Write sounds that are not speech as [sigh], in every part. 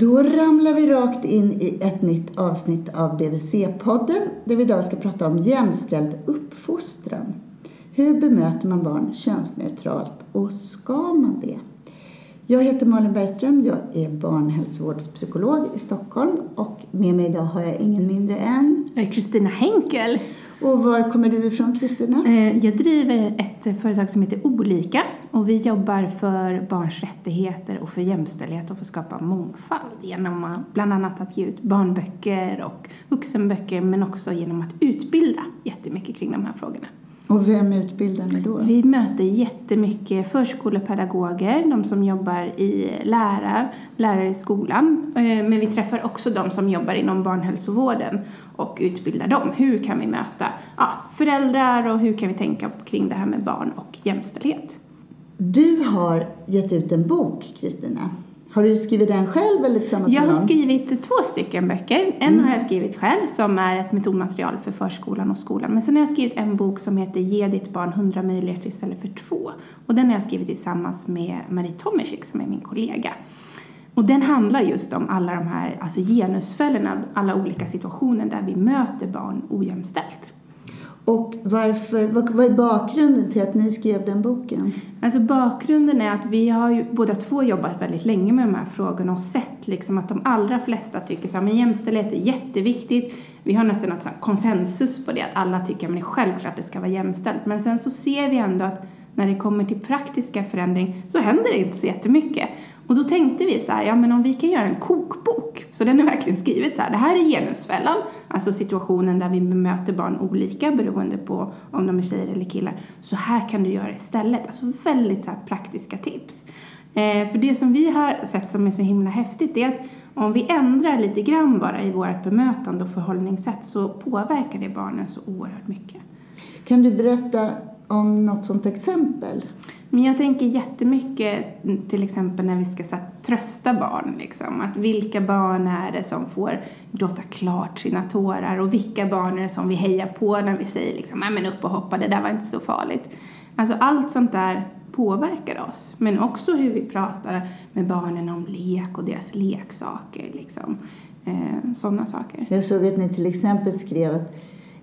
Då ramlar vi rakt in i ett nytt avsnitt av BVC-podden där vi idag ska prata om jämställd uppfostran. Hur bemöter man barn könsneutralt och ska man det? Jag heter Malin Bergström, jag är barnhälsovårdspsykolog i Stockholm och med mig idag har jag ingen mindre än Kristina Henkel. Och var kommer du ifrån Kristina? Eh, jag driver ett företag som heter Olika och vi jobbar för barns rättigheter och för jämställdhet och för att skapa mångfald genom bland annat att ge ut barnböcker och vuxenböcker men också genom att utbilda jättemycket kring de här frågorna. Och vem utbildar ni då? Vi möter jättemycket förskolepedagoger, de som jobbar i lära, lärare i skolan. Eh, men vi träffar också de som jobbar inom barnhälsovården och utbildar dem. Hur kan vi möta ja, föräldrar och hur kan vi tänka kring det här med barn och jämställdhet? Du har gett ut en bok, Kristina. Har du skrivit den själv eller tillsammans jag med någon? Jag har skrivit två stycken böcker. En mm. har jag skrivit själv som är ett metodmaterial för förskolan och skolan. Men sen har jag skrivit en bok som heter Ge ditt barn 100 möjligheter istället för två. Och den har jag skrivit tillsammans med Marie Tomesik som är min kollega. Och den handlar just om alla de här alltså genusfällorna, alla olika situationer där vi möter barn ojämställt. Och varför, vad, vad är bakgrunden till att ni skrev den boken? Alltså bakgrunden är att vi har ju båda två jobbat väldigt länge med de här frågorna och sett liksom att de allra flesta tycker så här, men jämställdhet är jätteviktigt. Vi har nästan något konsensus på det, att alla tycker att det är självklart att det ska vara jämställt. Men sen så ser vi ändå att när det kommer till praktiska förändring så händer det inte så jättemycket. Och då tänkte vi så här, ja men om vi kan göra en kokbok, så den är verkligen skrivet så här, det här är genusfällan, alltså situationen där vi bemöter barn olika beroende på om de är tjejer eller killar. Så här kan du göra istället, alltså väldigt så praktiska tips. Eh, för det som vi har sett som är så himla häftigt är att om vi ändrar lite grann bara i vårt bemötande och förhållningssätt så påverkar det barnen så oerhört mycket. Kan du berätta om något sånt exempel? Men jag tänker jättemycket mm, till exempel när vi ska så här, trösta barn. Liksom, att vilka barn är det som får gråta klart sina tårar och vilka barn är det som vi hejar på när vi säger liksom, men upp och hoppa, det där var inte så farligt. Alltså allt sånt där påverkar oss. Men också hur vi pratar med barnen om lek och deras leksaker. Liksom. Eh, sådana saker. Jag såg att ni till exempel skrev att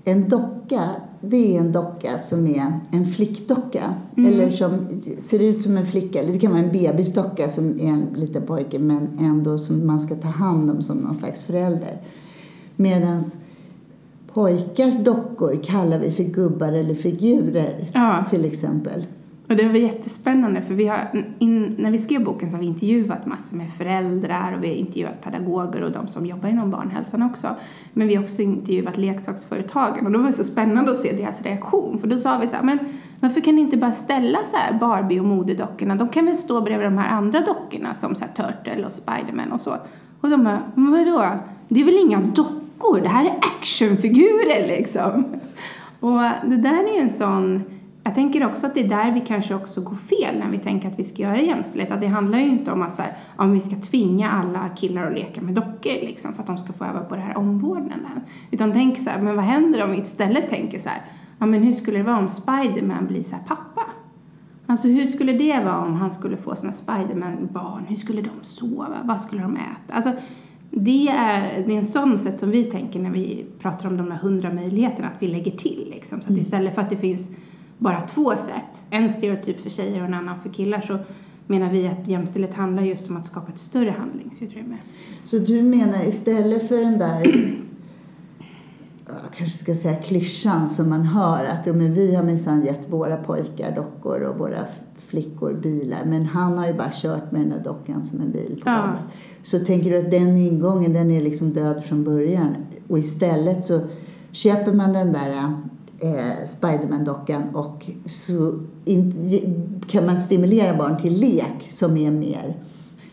en docka, det är en docka som är en flickdocka. Mm. Eller som ser ut som en flicka. Eller det kan vara en bebisdocka som är en liten pojke men ändå som man ska ta hand om som någon slags förälder. Medan pojkars dockor kallar vi för gubbar eller figurer ja. till exempel. Och det var jättespännande för vi har, in, när vi skrev boken så har vi intervjuat massor med föräldrar och vi har intervjuat pedagoger och de som jobbar inom barnhälsan också. Men vi har också intervjuat leksaksföretagen och det var så spännande att se deras reaktion för då sa vi så här, men varför kan ni inte bara ställa så här Barbie och modedockorna, de kan väl stå bredvid de här andra dockorna som så här Turtle och Spiderman och så. Och de bara, men vadå? Det är väl inga dockor, det här är actionfigurer liksom. Och det där är ju en sån jag tänker också att det är där vi kanske också går fel när vi tänker att vi ska göra jämställdhet. Att det handlar ju inte om att så här, om vi ska tvinga alla killar att leka med dockor liksom, för att de ska få öva på det här omvårdnaden. Utan tänk så här, men vad händer om vi istället tänker så här, ja men hur skulle det vara om Spiderman blir så här pappa? Alltså hur skulle det vara om han skulle få sina Spiderman-barn? Hur skulle de sova? Vad skulle de äta? Alltså, det är, det är en sån sätt som vi tänker när vi pratar om de här hundra möjligheterna, att vi lägger till liksom. Så att mm. istället för att det finns bara två sätt, en stereotyp för tjejer och en annan för killar, så menar vi att jämställdhet handlar just om att skapa ett större handlingsutrymme. Så du menar istället för den där [clears throat] jag kanske ska säga klyschan som man hör att men vi har minsann gett våra pojkar dockor och våra flickor bilar men han har ju bara kört med den där dockan som en bil på ja. Så tänker du att den ingången den är liksom död från början och istället så köper man den där eh, Spiderman-dockan och så in, kan man stimulera barn till lek som är mer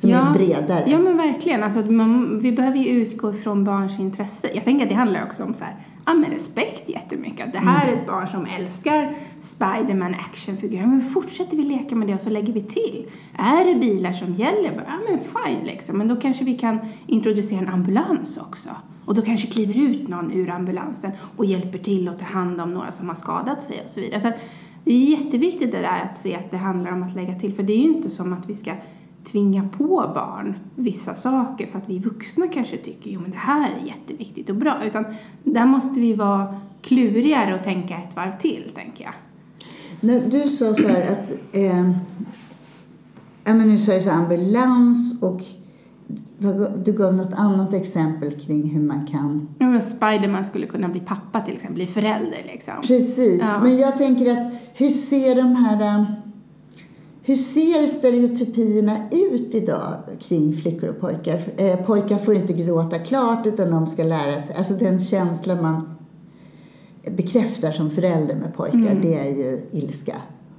som ja, är bredare. Ja men verkligen. Alltså, man, vi behöver ju utgå ifrån barns intresse. Jag tänker att det handlar också om så här, ja, men respekt jättemycket. Det här mm. är ett barn som älskar Spiderman actionfigurer. Men fortsätter vi leka med det och så lägger vi till. Är det bilar som gäller, ja men fine liksom. Men då kanske vi kan introducera en ambulans också. Och då kanske kliver ut någon ur ambulansen och hjälper till att ta hand om några som har skadat sig och så vidare. Så att det är jätteviktigt det där att se att det handlar om att lägga till. För det är ju inte som att vi ska tvinga på barn vissa saker för att vi vuxna kanske tycker jo men det här är jätteviktigt och bra. Utan där måste vi vara klurigare och tänka ett varv till, tänker jag. När du sa så här att, eh, ja men nu sa jag så ambulans och du gav något annat exempel kring hur man kan... Ja, Spiderman skulle kunna bli pappa till exempel, bli förälder liksom. Precis, ja. men jag tänker att hur ser de här... Eh, hur ser stereotypierna ut idag kring flickor och pojkar? Eh, pojkar får inte gråta klart utan de ska lära sig, alltså den känsla man bekräftar som förälder med pojkar, mm. det är ju ilska.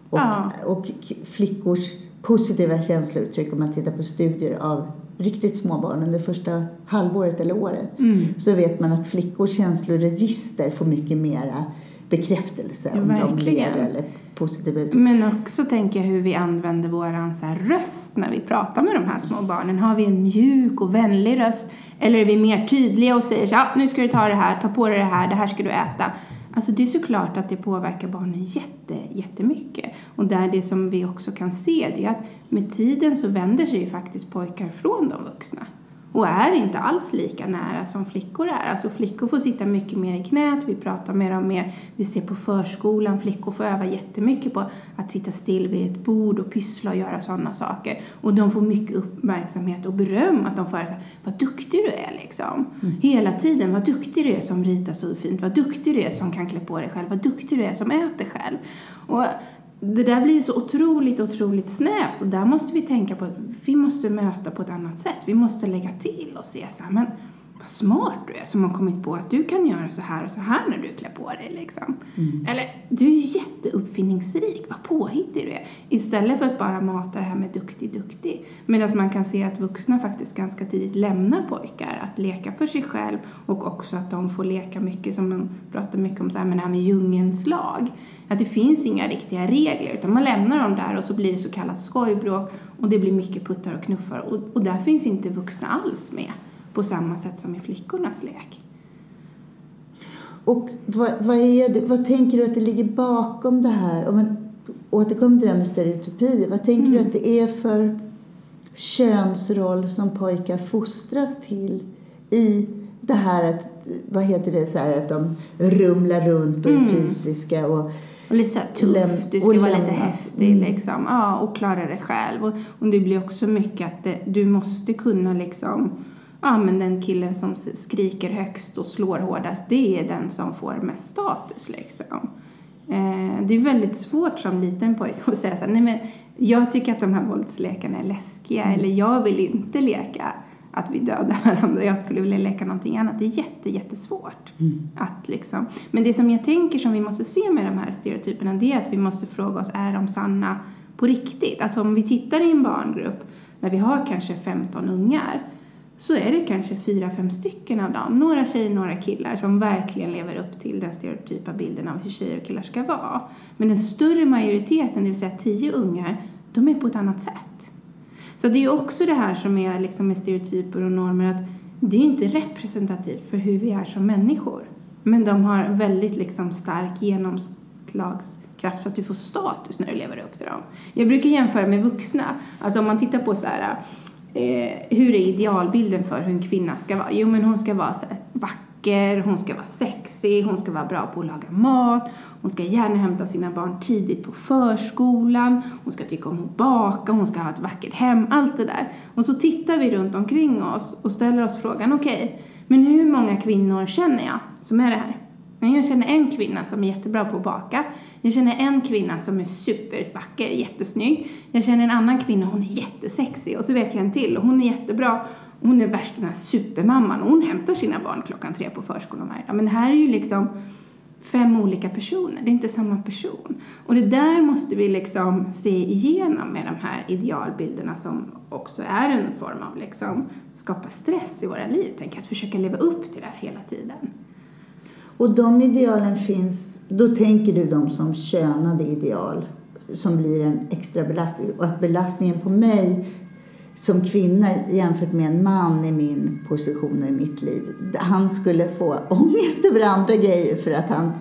Och, ja. och flickors positiva känslouttryck om man tittar på studier av riktigt små barn under första halvåret eller året mm. så vet man att flickors känsloregister får mycket mera bekräftelse ja, om verkligen. de ler eller positiva uttryck. Men också tänker jag hur vi använder vår så röst när vi pratar med de här små barnen. Har vi en mjuk och vänlig röst eller är vi mer tydliga och säger så ja, nu ska du ta det här, ta på dig det här, det här ska du äta. Alltså det är såklart att det påverkar barnen jätte, jättemycket. Och där det som vi också kan se det är att med tiden så vänder sig ju faktiskt pojkar från de vuxna och är inte alls lika nära som flickor är. Alltså flickor får sitta mycket mer i knät, vi pratar med dem mer, vi ser på förskolan, flickor får öva jättemycket på att sitta still vid ett bord och pyssla och göra sådana saker. Och de får mycket uppmärksamhet och beröm, att de får säga vad duktig du är liksom. Mm. Hela tiden, vad duktig du är som ritar så fint, vad duktig du är som kan klä på dig själv, vad duktig du är som äter själv. Och det där blir så otroligt, otroligt snävt och där måste vi tänka på att vi måste möta på ett annat sätt. Vi måste lägga till och se så här, men vad smart du är som har kommit på att du kan göra så här och så här när du klär på dig. Liksom. Mm. Eller, du är ju jätteuppfinningsrik, vad påhittig du är. Istället för att bara mata det här med duktig, duktig. Medan man kan se att vuxna faktiskt ganska tidigt lämnar pojkar att leka för sig själv och också att de får leka mycket, som man pratar mycket om, så här, det här med djungelns lag. Att det finns inga riktiga regler utan man lämnar dem där och så blir det så kallat skojbråk och det blir mycket puttar och knuffar och, och där finns inte vuxna alls med på samma sätt som i flickornas lek. Och vad, vad, är det, vad tänker du att det ligger bakom det här? Om man återkommer till det här med stereotypier. Vad tänker mm. du att det är för könsroll som pojkar fostras till i det här att, vad heter det, så här, att de rumlar runt och är mm. fysiska och och lite såhär tuff, du ska vara lite häftig mm. liksom. Ja, och klara det själv. Och, och det blir också mycket att det, du måste kunna liksom ja men den killen som skriker högst och slår hårdast, det är den som får mest status liksom. Eh, det är väldigt svårt som liten pojke att säga så nej men jag tycker att de här våldslekarna är läskiga mm. eller jag vill inte leka att vi dödar varandra, jag skulle vilja leka någonting annat. Det är jätte, jättesvårt. Mm. Att liksom. Men det som jag tänker som vi måste se med de här stereotyperna det är att vi måste fråga oss, är de sanna på riktigt? Alltså om vi tittar i en barngrupp där vi har kanske 15 ungar så är det kanske fyra, fem stycken av dem, några tjejer, några killar, som verkligen lever upp till den stereotypa bilden av hur tjejer och killar ska vara. Men den större majoriteten, det vill säga tio ungar, de är på ett annat sätt. Så det är också det här som är liksom med stereotyper och normer, att det är inte representativt för hur vi är som människor. Men de har väldigt liksom stark genomslagskraft för att du får status när du lever upp till dem. Jag brukar jämföra med vuxna. Alltså om man tittar på så här eh, hur är idealbilden för hur en kvinna ska vara? Jo, men hon ska vara så vacker, hon ska vara sexig, hon ska vara bra på att laga mat, hon ska gärna hämta sina barn tidigt på förskolan, hon ska tycka om att baka, hon ska ha ett vackert hem, allt det där. Och så tittar vi runt omkring oss och ställer oss frågan, okej, okay, men hur många kvinnor känner jag som är det här? Jag känner en kvinna som är jättebra på att baka. Jag känner en kvinna som är supervacker, jättesnygg. Jag känner en annan kvinna, hon är jättesexig. Och så vet jag en till och hon är jättebra. Hon är värsta den här supermamman och hon hämtar sina barn klockan tre på förskolan varje dag. Men det här är ju liksom fem olika personer, det är inte samma person. Och det där måste vi liksom se igenom med de här idealbilderna som också är en form av liksom skapa stress i våra liv. Tänk att försöka leva upp till det här hela tiden. Och de idealen finns, då tänker du dem som könade ideal som blir en extra belastning. Och att belastningen på mig som kvinna jämfört med en man i min position i mitt liv. Han skulle få ångest över andra grejer för att han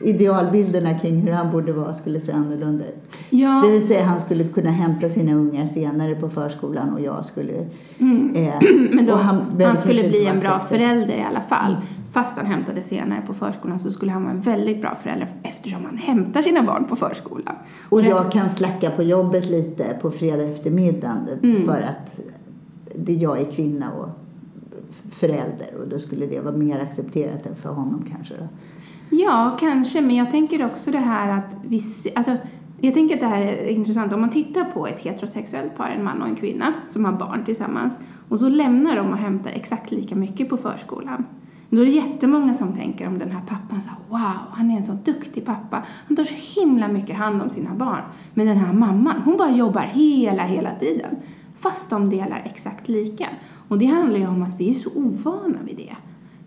idealbilderna kring hur han borde vara skulle se annorlunda ut. Ja, Det vill säga han skulle kunna hämta sina ungar senare på förskolan och jag skulle... mm. Eh, [clears throat] men då, och han, behöver skulle bli en bra sexig. förälder i alla fall. Fast han hämtade senare på förskolan så skulle han vara en väldigt bra förälder eftersom han hämtar sina barn på förskolan. Och jag kan slacka på jobbet lite på fredag eftermiddagen Mm. för att det, jag är kvinna och förälder och då skulle det vara mer accepterat än för honom kanske. Då. Ja, kanske. Men jag tänker också det här att vi... Alltså, jag tänker att det här är intressant. Om man tittar på ett heterosexuellt par, en man och en kvinna, som har barn tillsammans. Och så lämnar de och hämtar exakt lika mycket på förskolan. Då är det jättemånga som tänker om den här pappan så här, wow, han är en sån duktig pappa. Han tar så himla mycket hand om sina barn. Men den här mamman, hon bara jobbar hela, hela tiden. Fast de delar exakt lika. Och det handlar ju om att vi är så ovana vid det.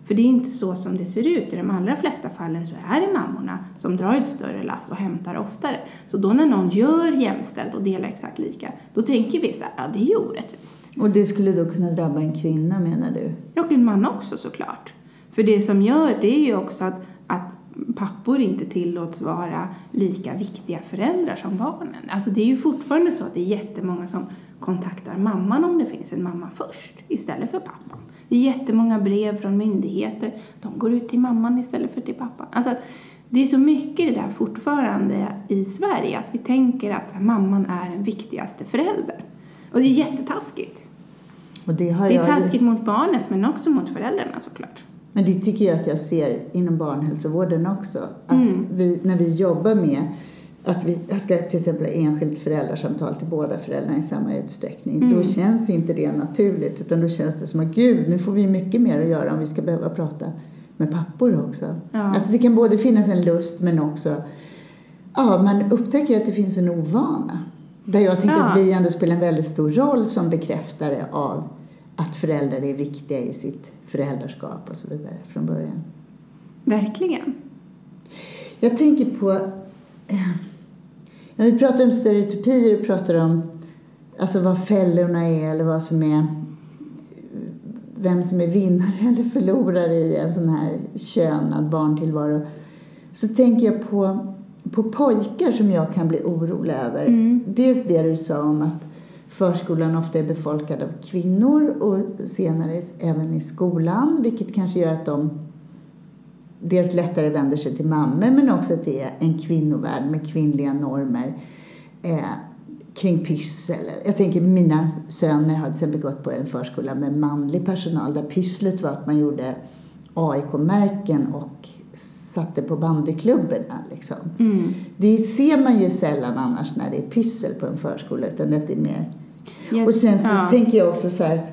För det är inte så som det ser ut. I de allra flesta fallen så är det mammorna som drar ett större lass och hämtar oftare. Så då när någon gör jämställt och delar exakt lika, då tänker vi så här, ja det är ju orättvist. Och det skulle då kunna drabba en kvinna menar du? Och en man också såklart. För det som gör det är ju också att, att pappor inte tillåts vara lika viktiga föräldrar som barnen. Alltså det är ju fortfarande så att det är jättemånga som kontaktar mamman om det finns en mamma först istället för pappan. Det är jättemånga brev från myndigheter. De går ut till mamman istället för till pappan. Alltså, det är så mycket det där fortfarande i Sverige att vi tänker att mamman är den viktigaste föräldern. Och det är jättetaskigt. Och det, Det är ju- taskigt mot barnet men också mot föräldrarna såklart. Men det tycker jag att jag ser inom barnhälsovården också. Att Mm. vi, när vi jobbar med att vi jag ska till exempel ha enskilt föräldrasamtal till båda föräldrarna i samma utsträckning. Mm. Då känns inte det naturligt utan då känns det som att gud, nu får vi mycket mer att göra om vi ska behöva prata med pappor också. Ja. Alltså det kan både finnas en lust men också, ja man upptäcker att det finns en ovana. Där jag tänker Ja. att vi ändå spelar en väldigt stor roll som bekräftare av att föräldrar är viktiga i sitt föräldraskap och så vidare från början. Verkligen. Jag tänker på, eh, när vi pratar om stereotypier och pratar om alltså vad fällorna är eller vad som är vem som är vinnare [laughs] eller förlorare i en sån här könad barntillvaro så tänker jag på, på pojkar som jag kan bli orolig över. Mm. Dels det du sa om att förskolan ofta är befolkad av kvinnor och senare även i skolan vilket kanske gör att de dels lättare vänder sig till mammor men också att det är en kvinnovärld med kvinnliga normer eh, kring pyssel. Jag tänker mina söner har till exempel gått på en förskola med manlig personal där pysslet var att man gjorde AIK-märken och satte på bandyklubborna. Liksom. Mm. Det ser man ju sällan annars när det är pyssel på en förskola utan det är mer Jag- och sen så ja. tänker jag också så här, att,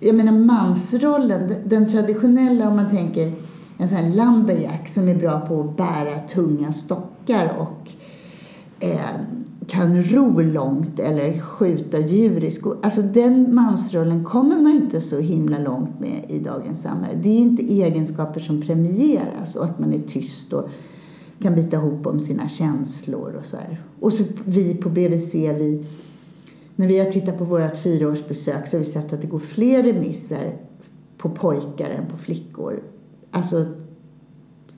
jag menar mansrollen, den- traditionella om man tänker en sån här lumberjack som är bra på att bära tunga stockar och eh, kan ro långt eller skjuta djur i skog. Alltså den mansrollen kommer man inte så himla långt med i dagens samhälle. Det är inte egenskaper som premieras och att man är tyst och kan bita ihop om sina känslor och så här. Och så vi på BVC, vi när vi har tittat på vårt fyraårsbesök så har vi sett att det går fler remisser på pojkar än på flickor. Alltså,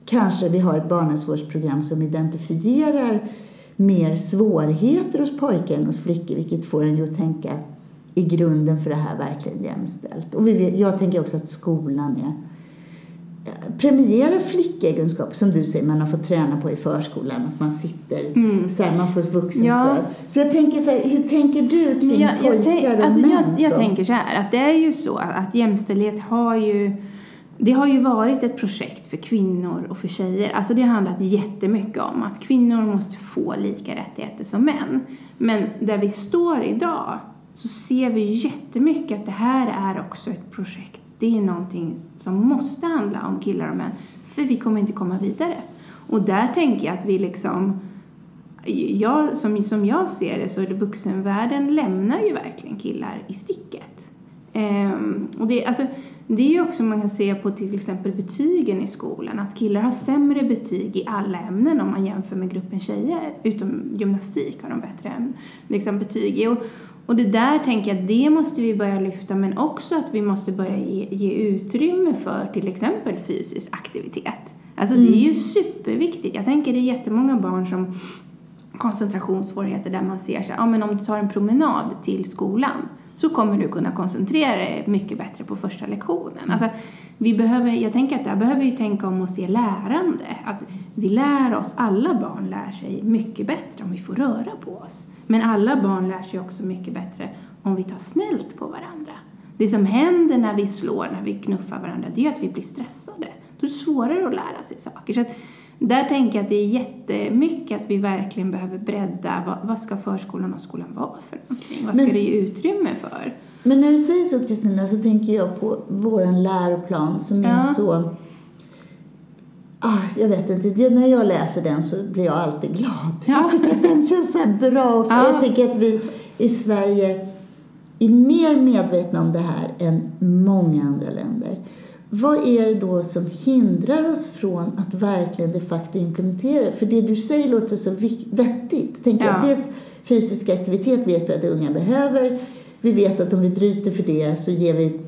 kanske vi har ett barnhälsovårdsprogram som identifierar mer svårigheter hos pojkar än hos flickor, vilket får en ju att tänka i grunden för det här verkligen jämställt. Och vi vet, jag tänker också att skolan är premierar flickegenskaper som du säger man har fått träna på i förskolan att man sitter Mm. så här, man får vuxenstöd. Ja. Så jag tänker så här, hur tänker du kring Jag, jag, pojkar tänk, och alltså män? jag, jag så? tänker så här att det är ju så att jämställdhet har ju det har ju varit ett projekt för kvinnor och för tjejer. Alltså det har handlat jättemycket om att kvinnor måste få lika rättigheter som män. Men där vi står idag så ser vi jättemycket att det här är också ett projekt. Det är någonting som måste handla om killar och män. För vi kommer inte komma vidare. Och där tänker jag att vi liksom jag, som, som jag ser det så är det vuxenvärlden lämnar ju verkligen killar i sticket. Ehm, och det, alltså, det är ju också man kan se på till exempel betygen i skolan. Att killar har sämre betyg i alla ämnen om man jämför med gruppen tjejer. Utom gymnastik har de bättre ämnen, liksom betyg i. Och, och det där tänker jag att det måste vi börja lyfta men också att vi måste börja ge, ge utrymme för till exempel fysisk aktivitet. Alltså det är ju superviktigt. Jag tänker det är jättemånga barn som koncentrationssvårigheter där man ser så ja men om du tar en promenad till skolan så kommer du kunna koncentrera dig mycket bättre på första lektionen. Alltså, vi behöver, jag tänker att där behöver vi tänka om och se lärande. Att vi lär oss, alla barn lär sig mycket bättre om vi får röra på oss. Men alla barn lär sig också mycket bättre om vi tar snällt på varandra. Det som händer när vi slår, när vi knuffar varandra, det är att vi blir stressade. Då är det svårare att lära sig saker. Så där tänker jag att det är jättemycket att vi verkligen behöver bredda. Vad, vad ska förskolan och skolan vara för någonting? Vad ska Men- det ge utrymme för? Men när du säger så Kristina så tänker jag på våran läroplan som är Ja. så Ah, jag vet inte, när jag läser den så blir jag alltid glad. Ja. Jag tycker att den känns så bra. För [laughs] Ja. Jag tycker att vi i Sverige är mer medvetna om det här än många andra länder. Vad är det då som hindrar oss från att verkligen de facto implementera? För det du säger låter så vettigt. Tänk Ja. dels fysisk aktivitet vet vi att unga behöver. Vi vet att om vi bryter för det så ger vi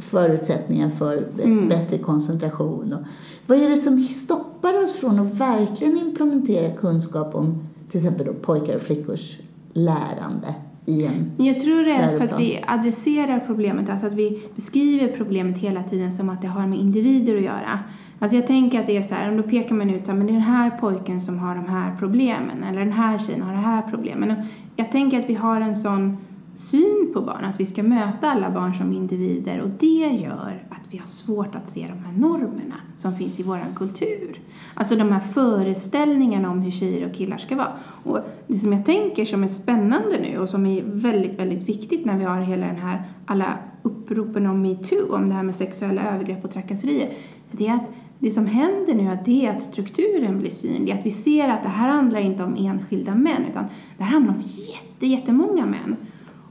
förutsättningar för Mm. bättre koncentration. Och vad är det som stoppar oss från att verkligen implementera kunskap om till exempel då pojkar och flickors lärande i en Men jag tror det är för att vi adresserar problemet, alltså att vi beskriver problemet hela tiden som att det har med individer att göra. Alltså jag tänker att det är så här, om då pekar man ut så här, men det är den här pojken som har de här problemen, eller den här tjejen har det här problemen. Och jag tänker att vi har en sån syn på barn, att vi ska möta alla barn som individer och det gör att vi har svårt att se de här normerna som finns i vår kultur. Alltså de här föreställningarna om hur tjejer och killar ska vara. Och det som jag tänker som är spännande nu och som är väldigt, väldigt viktigt när vi har hela den här, alla uppropen om metoo, om det här med sexuella övergrepp och trakasserier, det är att det som händer nu är att det är att strukturen blir synlig, att vi ser att det här handlar inte om enskilda män utan det här handlar om jätte, jättemånga män.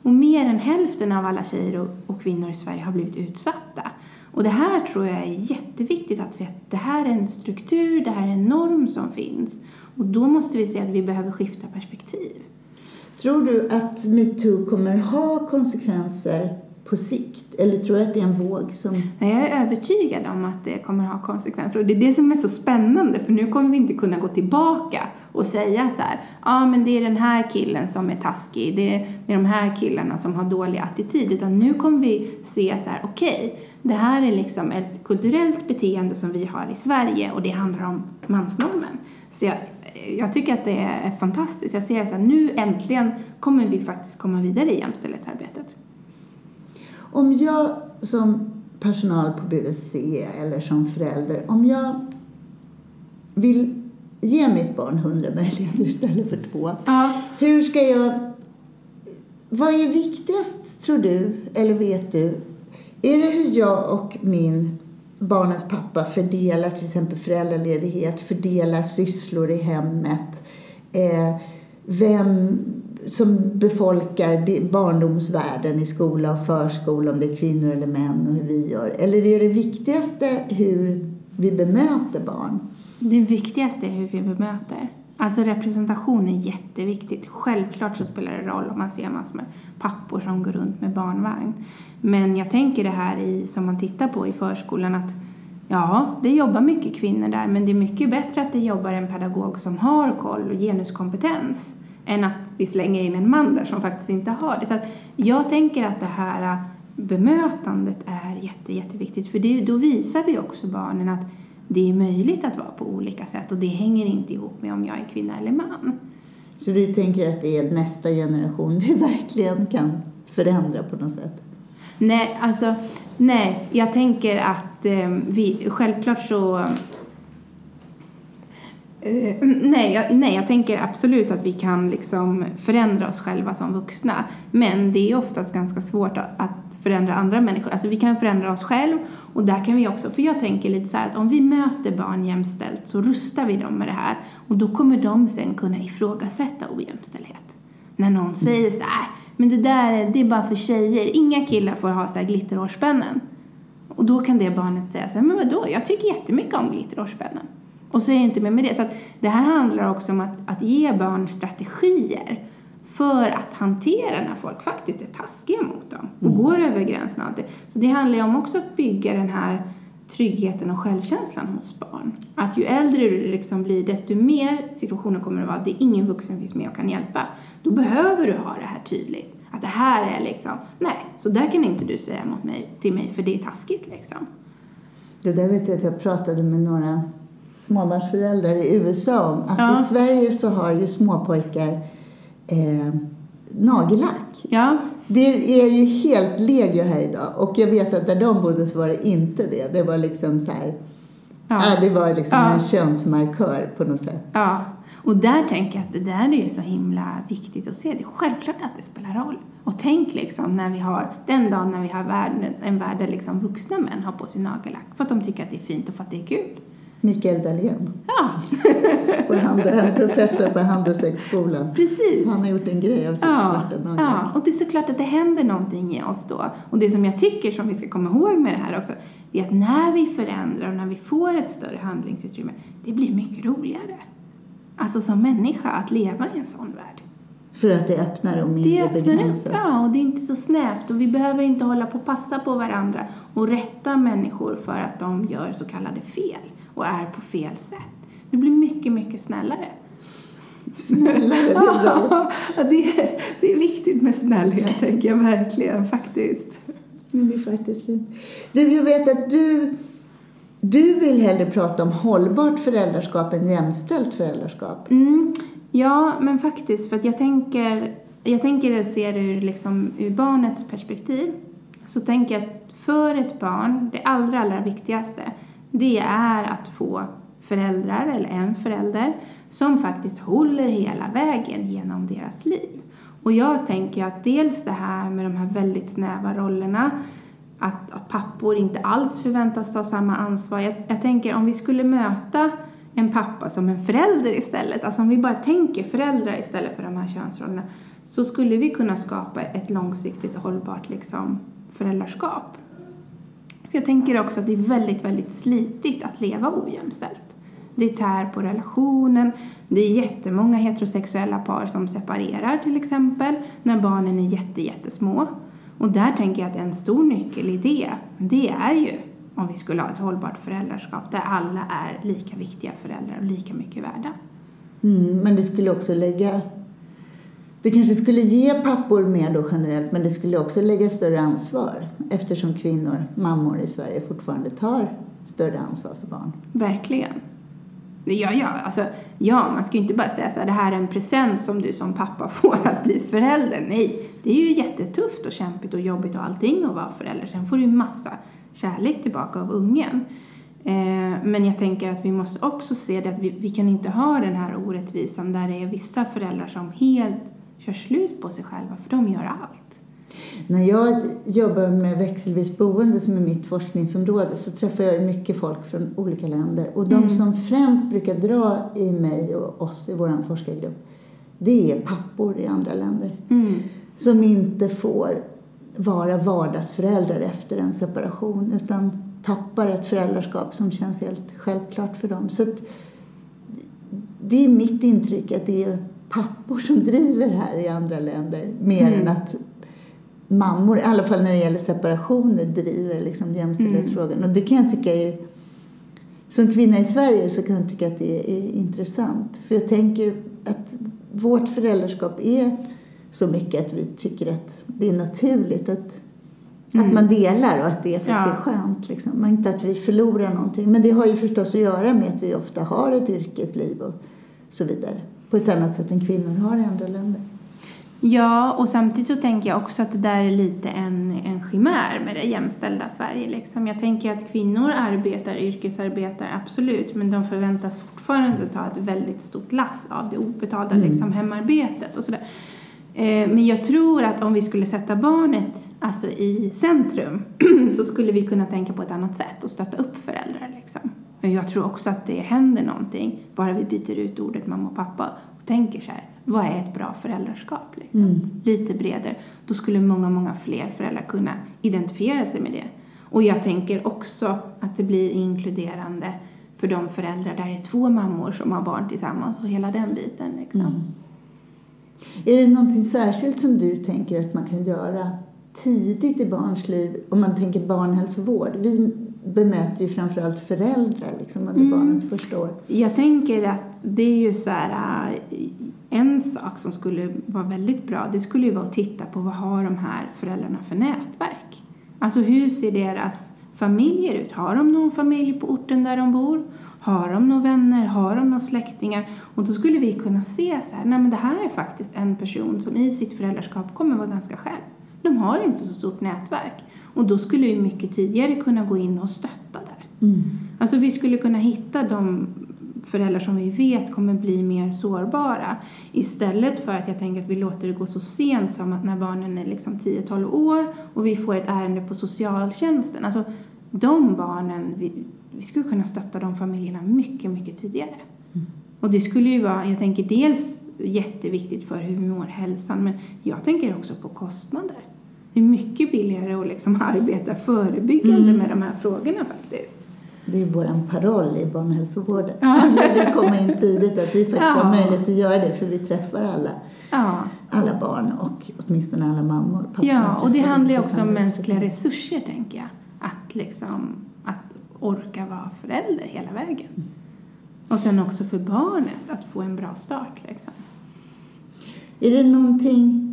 Och mer än hälften av alla tjejer och, och kvinnor i Sverige har blivit utsatta. Och det här tror jag är jätteviktigt att se att det här är en struktur, det här är en norm som finns. Och då måste vi se att vi behöver skifta perspektiv. Tror du att metoo kommer ha konsekvenser på sikt? Eller tror du att det är en våg som... Nej, jag är övertygad om att det kommer ha konsekvenser. Och det är det som är så spännande, för nu kommer vi inte kunna gå tillbaka och säga så här, ja ah, men det är den här killen som är taskig, det är, det är de här killarna som har dålig attityd. Utan nu kommer vi se så här, okej, det här är liksom ett kulturellt beteende som vi har i Sverige och det handlar om mansnormen. Så jag, jag tycker att det är fantastiskt. Jag ser att nu äntligen kommer vi faktiskt komma vidare i jämställdhetsarbetet. Om jag som personal på BVC eller som förälder, om jag vill ge mitt barn hundra möjligheter istället för två. Ja. Hur ska jag... Vad är viktigast, tror du, eller vet du? Är det hur jag och min barnens pappa fördelar till exempel föräldraledighet, fördelar sysslor i hemmet, eh, vem som befolkar barndomsvärlden i skola och förskola, om det är kvinnor eller män och hur vi gör? Eller är det viktigaste hur vi bemöter barn? Det viktigaste är hur vi bemöter. Alltså representation är jätteviktigt. Självklart så spelar det roll om man ser massor med pappor som går runt med barnvagn. Men jag tänker det här i, som man tittar på i förskolan att ja, det jobbar mycket kvinnor där men det är mycket bättre att det jobbar en pedagog som har koll och genuskompetens än att vi slänger in en man där som faktiskt inte har det. Så att jag tänker att det här bemötandet är jätte, jätteviktigt för det, då visar vi också barnen att det är möjligt att vara på olika sätt och det hänger inte ihop med om jag är kvinna eller man. Så du tänker att det är nästa generation vi [laughs] verkligen kan förändra på något sätt? Nej, alltså nej, jag tänker att eh, vi självklart så Eh, nej, jag, nej, jag tänker absolut att vi kan liksom förändra oss själva som vuxna. Men det är oftast ganska svårt att, att förändra andra människor. Alltså vi kan förändra oss själv och där kan vi också, för jag tänker lite så här att om vi möter barn jämställt så rustar vi dem med det här och då kommer de sen kunna ifrågasätta ojämställdhet. När någon säger så här, "Äh, men det där är, det är bara för tjejer, inga killar får ha så här glitterhårspännen. Och då kan det barnet säga så här, men vadå, jag tycker jättemycket om glitterhårspännen. Och så är det inte mer med det. Så att det här handlar också om att, att ge barn strategier för att hantera när folk faktiskt är taskiga mot dem och går över gränsen. och allt det. Så det handlar ju om också att bygga den här tryggheten och självkänslan hos barn. Att ju äldre du liksom blir, desto mer situationer kommer det vara att det är ingen vuxen finns med och kan hjälpa. Då behöver du ha det här tydligt. Att det här är liksom, nej, så där kan inte du säga mot mig, till mig för det är taskigt liksom. Det där vet jag att jag pratade med några småbarnsföräldrar i USA om. Att Ja. i Sverige så har ju småpojkar eh, nagellack. Ja, Det är ju helt legio här idag. Och jag vet att där de bodde så var det inte det. Det var liksom så här, ja. ja, det var liksom Ja. en könsmarkör på något sätt. ja. Och där tänker jag att det där är ju så himla viktigt att se. Det är självklart att det spelar roll. Och tänk liksom när vi har, den dagen när vi har världen, en värld där liksom vuxna män har på sig nagellack för att de tycker att det är fint och för att det är kul. Mikael Dahlén, Ja, [laughs] en professor på Handelshögskolan. precis. Han har gjort en grej av sitt Ja, svarta nagellack. ja, och det är såklart att det händer någonting i oss då. Och det som jag tycker som vi ska komma ihåg med det här också, det är att när vi förändrar och när vi får ett större handlingsutrymme, det blir mycket roligare. Alltså som människa att leva i en sån värld. För att det är öppnare och Det mindre öppnar begränsat. ja, och det är inte så snävt och vi behöver inte hålla på och passa på varandra och rätta människor för att de gör så kallade fel och är på fel sätt. Det blir mycket, mycket snällare. Snällare, det är bra. [laughs] Ja, det, är, det är viktigt med snällhet, tänker jag verkligen faktiskt. Men det är faktiskt fint. Du, jag vet att du, du vill hellre prata om hållbart föräldraskap än jämställt föräldraskap. Mm, ja, men faktiskt, för att jag tänker, jag tänker att se det ur, liksom, ur barnets perspektiv. Så tänker jag att för ett barn, det allra, allra viktigaste, det är att få föräldrar, eller en förälder, som faktiskt håller hela vägen genom deras liv. Och jag tänker att dels det här med de här väldigt snäva rollerna, att, att pappor inte alls förväntas ta samma ansvar. Jag, jag tänker om vi skulle möta en pappa som en förälder istället, alltså om vi bara tänker föräldrar istället för de här könsrollerna, så skulle vi kunna skapa ett långsiktigt hållbart liksom, föräldraskap. För Jag tänker också att det är väldigt, väldigt slitigt att leva ojämställt. Det tär på relationen. Det är jättemånga heterosexuella par som separerar till exempel när barnen är jätte, jättesmå. Och där tänker jag att en stor nyckel i det, det är ju om vi skulle ha ett hållbart föräldraskap där alla är lika viktiga föräldrar och lika mycket värda. Mm, men det skulle också lägga... Det kanske skulle ge pappor mer då generellt, men det skulle också lägga större ansvar eftersom kvinnor, mammor i Sverige fortfarande tar större ansvar för barn. Verkligen. Ja, ja, alltså, ja, man ska ju inte bara säga så här, det här är en present som du som pappa får att bli förälder. Nej, det är ju jättetufft och kämpigt och jobbigt och allting att vara förälder. Sen får du ju massa kärlek tillbaka av ungen. Eh, men jag tänker att vi måste också se det att vi, vi kan inte ha den här orättvisan där det är vissa föräldrar som helt kör slut på sig själva för de gör allt. När jag jobbar med växelvis boende som är mitt forskningsområde så träffar jag mycket folk från olika länder. Och de Mm. som främst brukar dra i mig och oss i vår forskargrupp, det är pappor i andra länder. Mm. Som inte får vara vardagsföräldrar efter en separation utan tappar ett föräldraskap som känns helt självklart för dem. Så att det är mitt intryck att det är pappor som driver här i andra länder mer Mm. än att mammor, i alla fall när det gäller separationer, driver liksom jämställdhetsfrågan. Och det kan jag tycka är som kvinna i Sverige så kan jag tycka att det är intressant. För jag tänker att vårt föräldraskap är så mycket att vi tycker att det är naturligt att, Mm. att man delar och att det faktiskt Ja. är skönt. Liksom. Men inte att vi förlorar någonting. Men det har ju förstås att göra med att vi ofta har ett yrkesliv och så vidare. På ett annat sätt än kvinnor har i andra länder. Ja, och samtidigt så tänker jag också att det där är lite en, en chimär med det jämställda Sverige. Liksom. Jag tänker att kvinnor arbetar, yrkesarbetar, absolut, men de förväntas fortfarande ta ett väldigt stort lass av det obetalda Mm. liksom, hemarbetet och sådär. Eh, men jag tror att om vi skulle sätta barnet alltså, i centrum [clears throat] så skulle vi kunna tänka på ett annat sätt och stötta upp föräldrar. Liksom. Men jag tror också att det händer någonting bara vi byter ut ordet mamma och pappa och tänker så här, vad är ett bra föräldraskap? Liksom? Mm. Lite bredare. Då skulle många, många fler föräldrar kunna identifiera sig med det. Och jag tänker också att det blir inkluderande för de föräldrar där det är två mammor som har barn tillsammans och hela den biten. Liksom. Mm. Är det någonting särskilt som du tänker att man kan göra tidigt i barns liv om man tänker barnhälsovård? Vi bemöter ju framförallt föräldrar liksom under Mm. barnets första år. Jag tänker att det är ju så här, äh, en sak som skulle vara väldigt bra, det skulle ju vara att titta på vad har de här föräldrarna för nätverk? Alltså hur ser deras familjer ut? Har de någon familj på orten där de bor? Har de några vänner? Har de några släktingar? Och då skulle vi kunna se så här, nej men det här är faktiskt en person som i sitt föräldraskap kommer vara ganska själv. De har inte så stort nätverk. Och då skulle vi mycket tidigare kunna gå in och stötta där. Mm. Alltså vi skulle kunna hitta de föräldrar som vi vet kommer bli mer sårbara istället för att jag tänker att vi låter det gå så sent som att när barnen är liksom 10-12 år och vi får ett ärende på socialtjänsten. Alltså de barnen, vi, vi skulle kunna stötta de familjerna mycket, mycket tidigare. Och det skulle ju vara, jag tänker dels jätteviktigt för hur vi mår hälsan men jag tänker också på kostnader. Det är mycket billigare att liksom arbeta förebyggande Mm. med de här frågorna faktiskt. Det är vår paroll i barnhälsovården. Ja. Vi vill komma in tidigt, att vi faktiskt Ja. har möjlighet att göra det för vi träffar alla, Ja, alla barn och åtminstone alla mammor. Papporna ja och det handlar ju också om mänskliga resurser tänker jag. Att liksom, att orka vara förälder hela vägen. Och sen också för barnet att få en bra start liksom. Är det någonting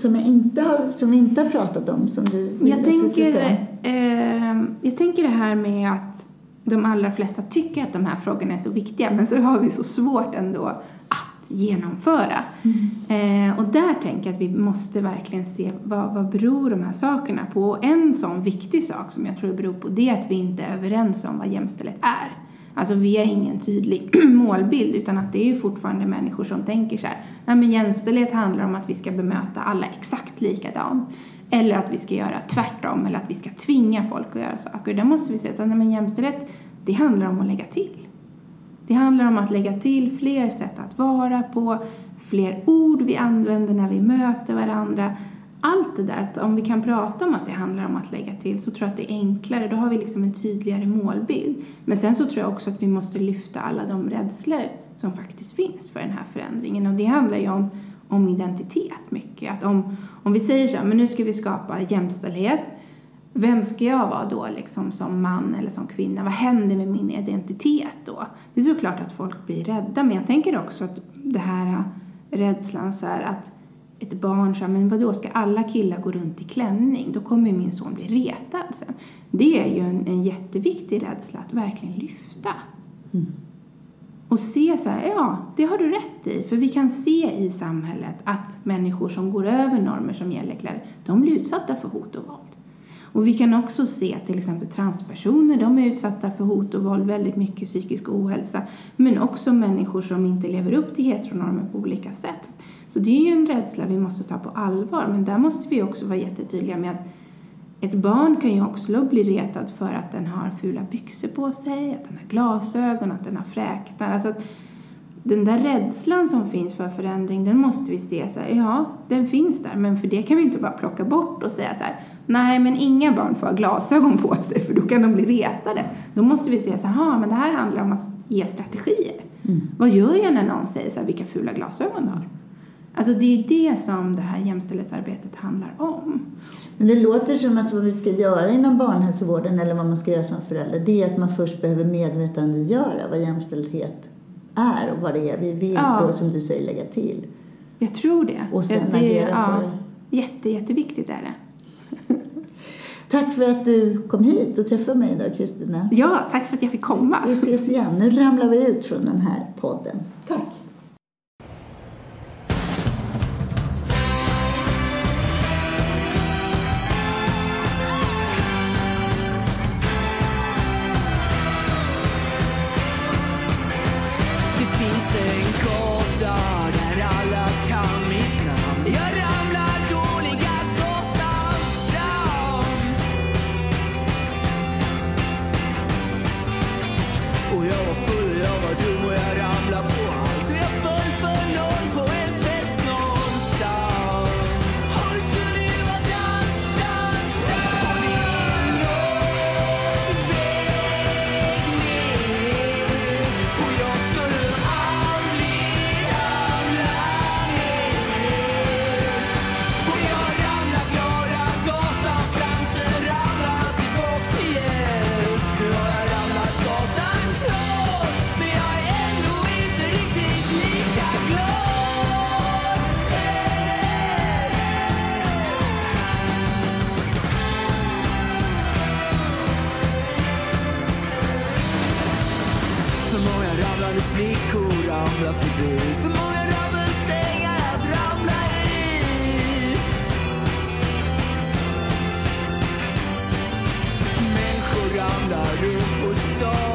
som, jag inte har, som vi inte har pratat om som du vill Jag att vi ska tänker, säga? eh, jag tänker det här med att de allra flesta tycker att de här frågorna är så viktiga men så har vi så svårt ändå att genomföra. Mm. Eh, och där tänker jag att vi måste verkligen se vad, vad beror de här sakerna på. Och en sån viktig sak som jag tror beror på det är att vi inte är överens om vad jämställdhet är. Alltså vi har ingen tydlig [clears throat] målbild utan att det är ju fortfarande människor som tänker så här. Nej men jämställdhet handlar om att vi ska bemöta alla exakt likadant. Eller att vi ska göra tvärtom eller att vi ska tvinga folk att göra saker. Där måste vi säga att nej, men jämställdhet det handlar om att lägga till. Det handlar om att lägga till fler sätt att vara på, fler ord vi använder när vi möter varandra. Allt det där, att om vi kan prata om att det handlar om att lägga till så tror jag att det är enklare. Då har vi liksom en tydligare målbild. Men sen så tror jag också att vi måste lyfta alla de rädslor som faktiskt finns för den här förändringen. Och det handlar ju om, om identitet mycket. Att om, om vi säger så här, men nu ska vi skapa jämställdhet. Vem ska jag vara då liksom som man eller som kvinna? Vad händer med min identitet då? Det är såklart att folk blir rädda men jag tänker också att det här rädslan så här att ett barn säger men vadå ska alla killar gå runt i klänning? Då kommer ju min son bli retad sen. Det är ju en, en jätteviktig rädsla att verkligen lyfta. Mm. Och se så här, ja, det har du rätt i. För vi kan se i samhället att människor som går över normer som gäller kläder, de blir utsatta för hot och våld. Och vi kan också se till exempel transpersoner, de är utsatta för hot och våld, väldigt mycket psykisk ohälsa. Men också människor som inte lever upp till heteronormer på olika sätt. Så det är ju en rädsla vi måste ta på allvar. Men där måste vi också vara jättetydliga med att ett barn kan ju också bli retad för att den har fula byxor på sig, att den har glasögon, att den har fräknar. Alltså att den där rädslan som finns för förändring, den måste vi se så här, ja, den finns där, men för det kan vi inte bara plocka bort och säga så här, nej, men inga barn får ha glasögon på sig, för då kan de bli retade. Då måste vi se så här, men det här handlar om att ge strategier. Mm. Vad gör jag när någon säger så här, vilka fula glasögon du har? Alltså det är ju det som det här jämställdhetsarbetet handlar om. Men det låter som att vad vi ska göra inom barnhälsovården eller vad man ska göra som förälder det är att man först behöver medvetandegöra vad jämställdhet är och vad det är vi vill Ja. då som du säger lägga till. Jag tror det. Och sen det, agera på det. Jätte, jätteviktigt är det. [laughs] Tack för att du kom hit och träffade mig idag Kristina. Ja, tack för att jag fick komma. Vi ses igen. Nu ramlar vi ut från den här podden. Tack! Människor ramlar runt på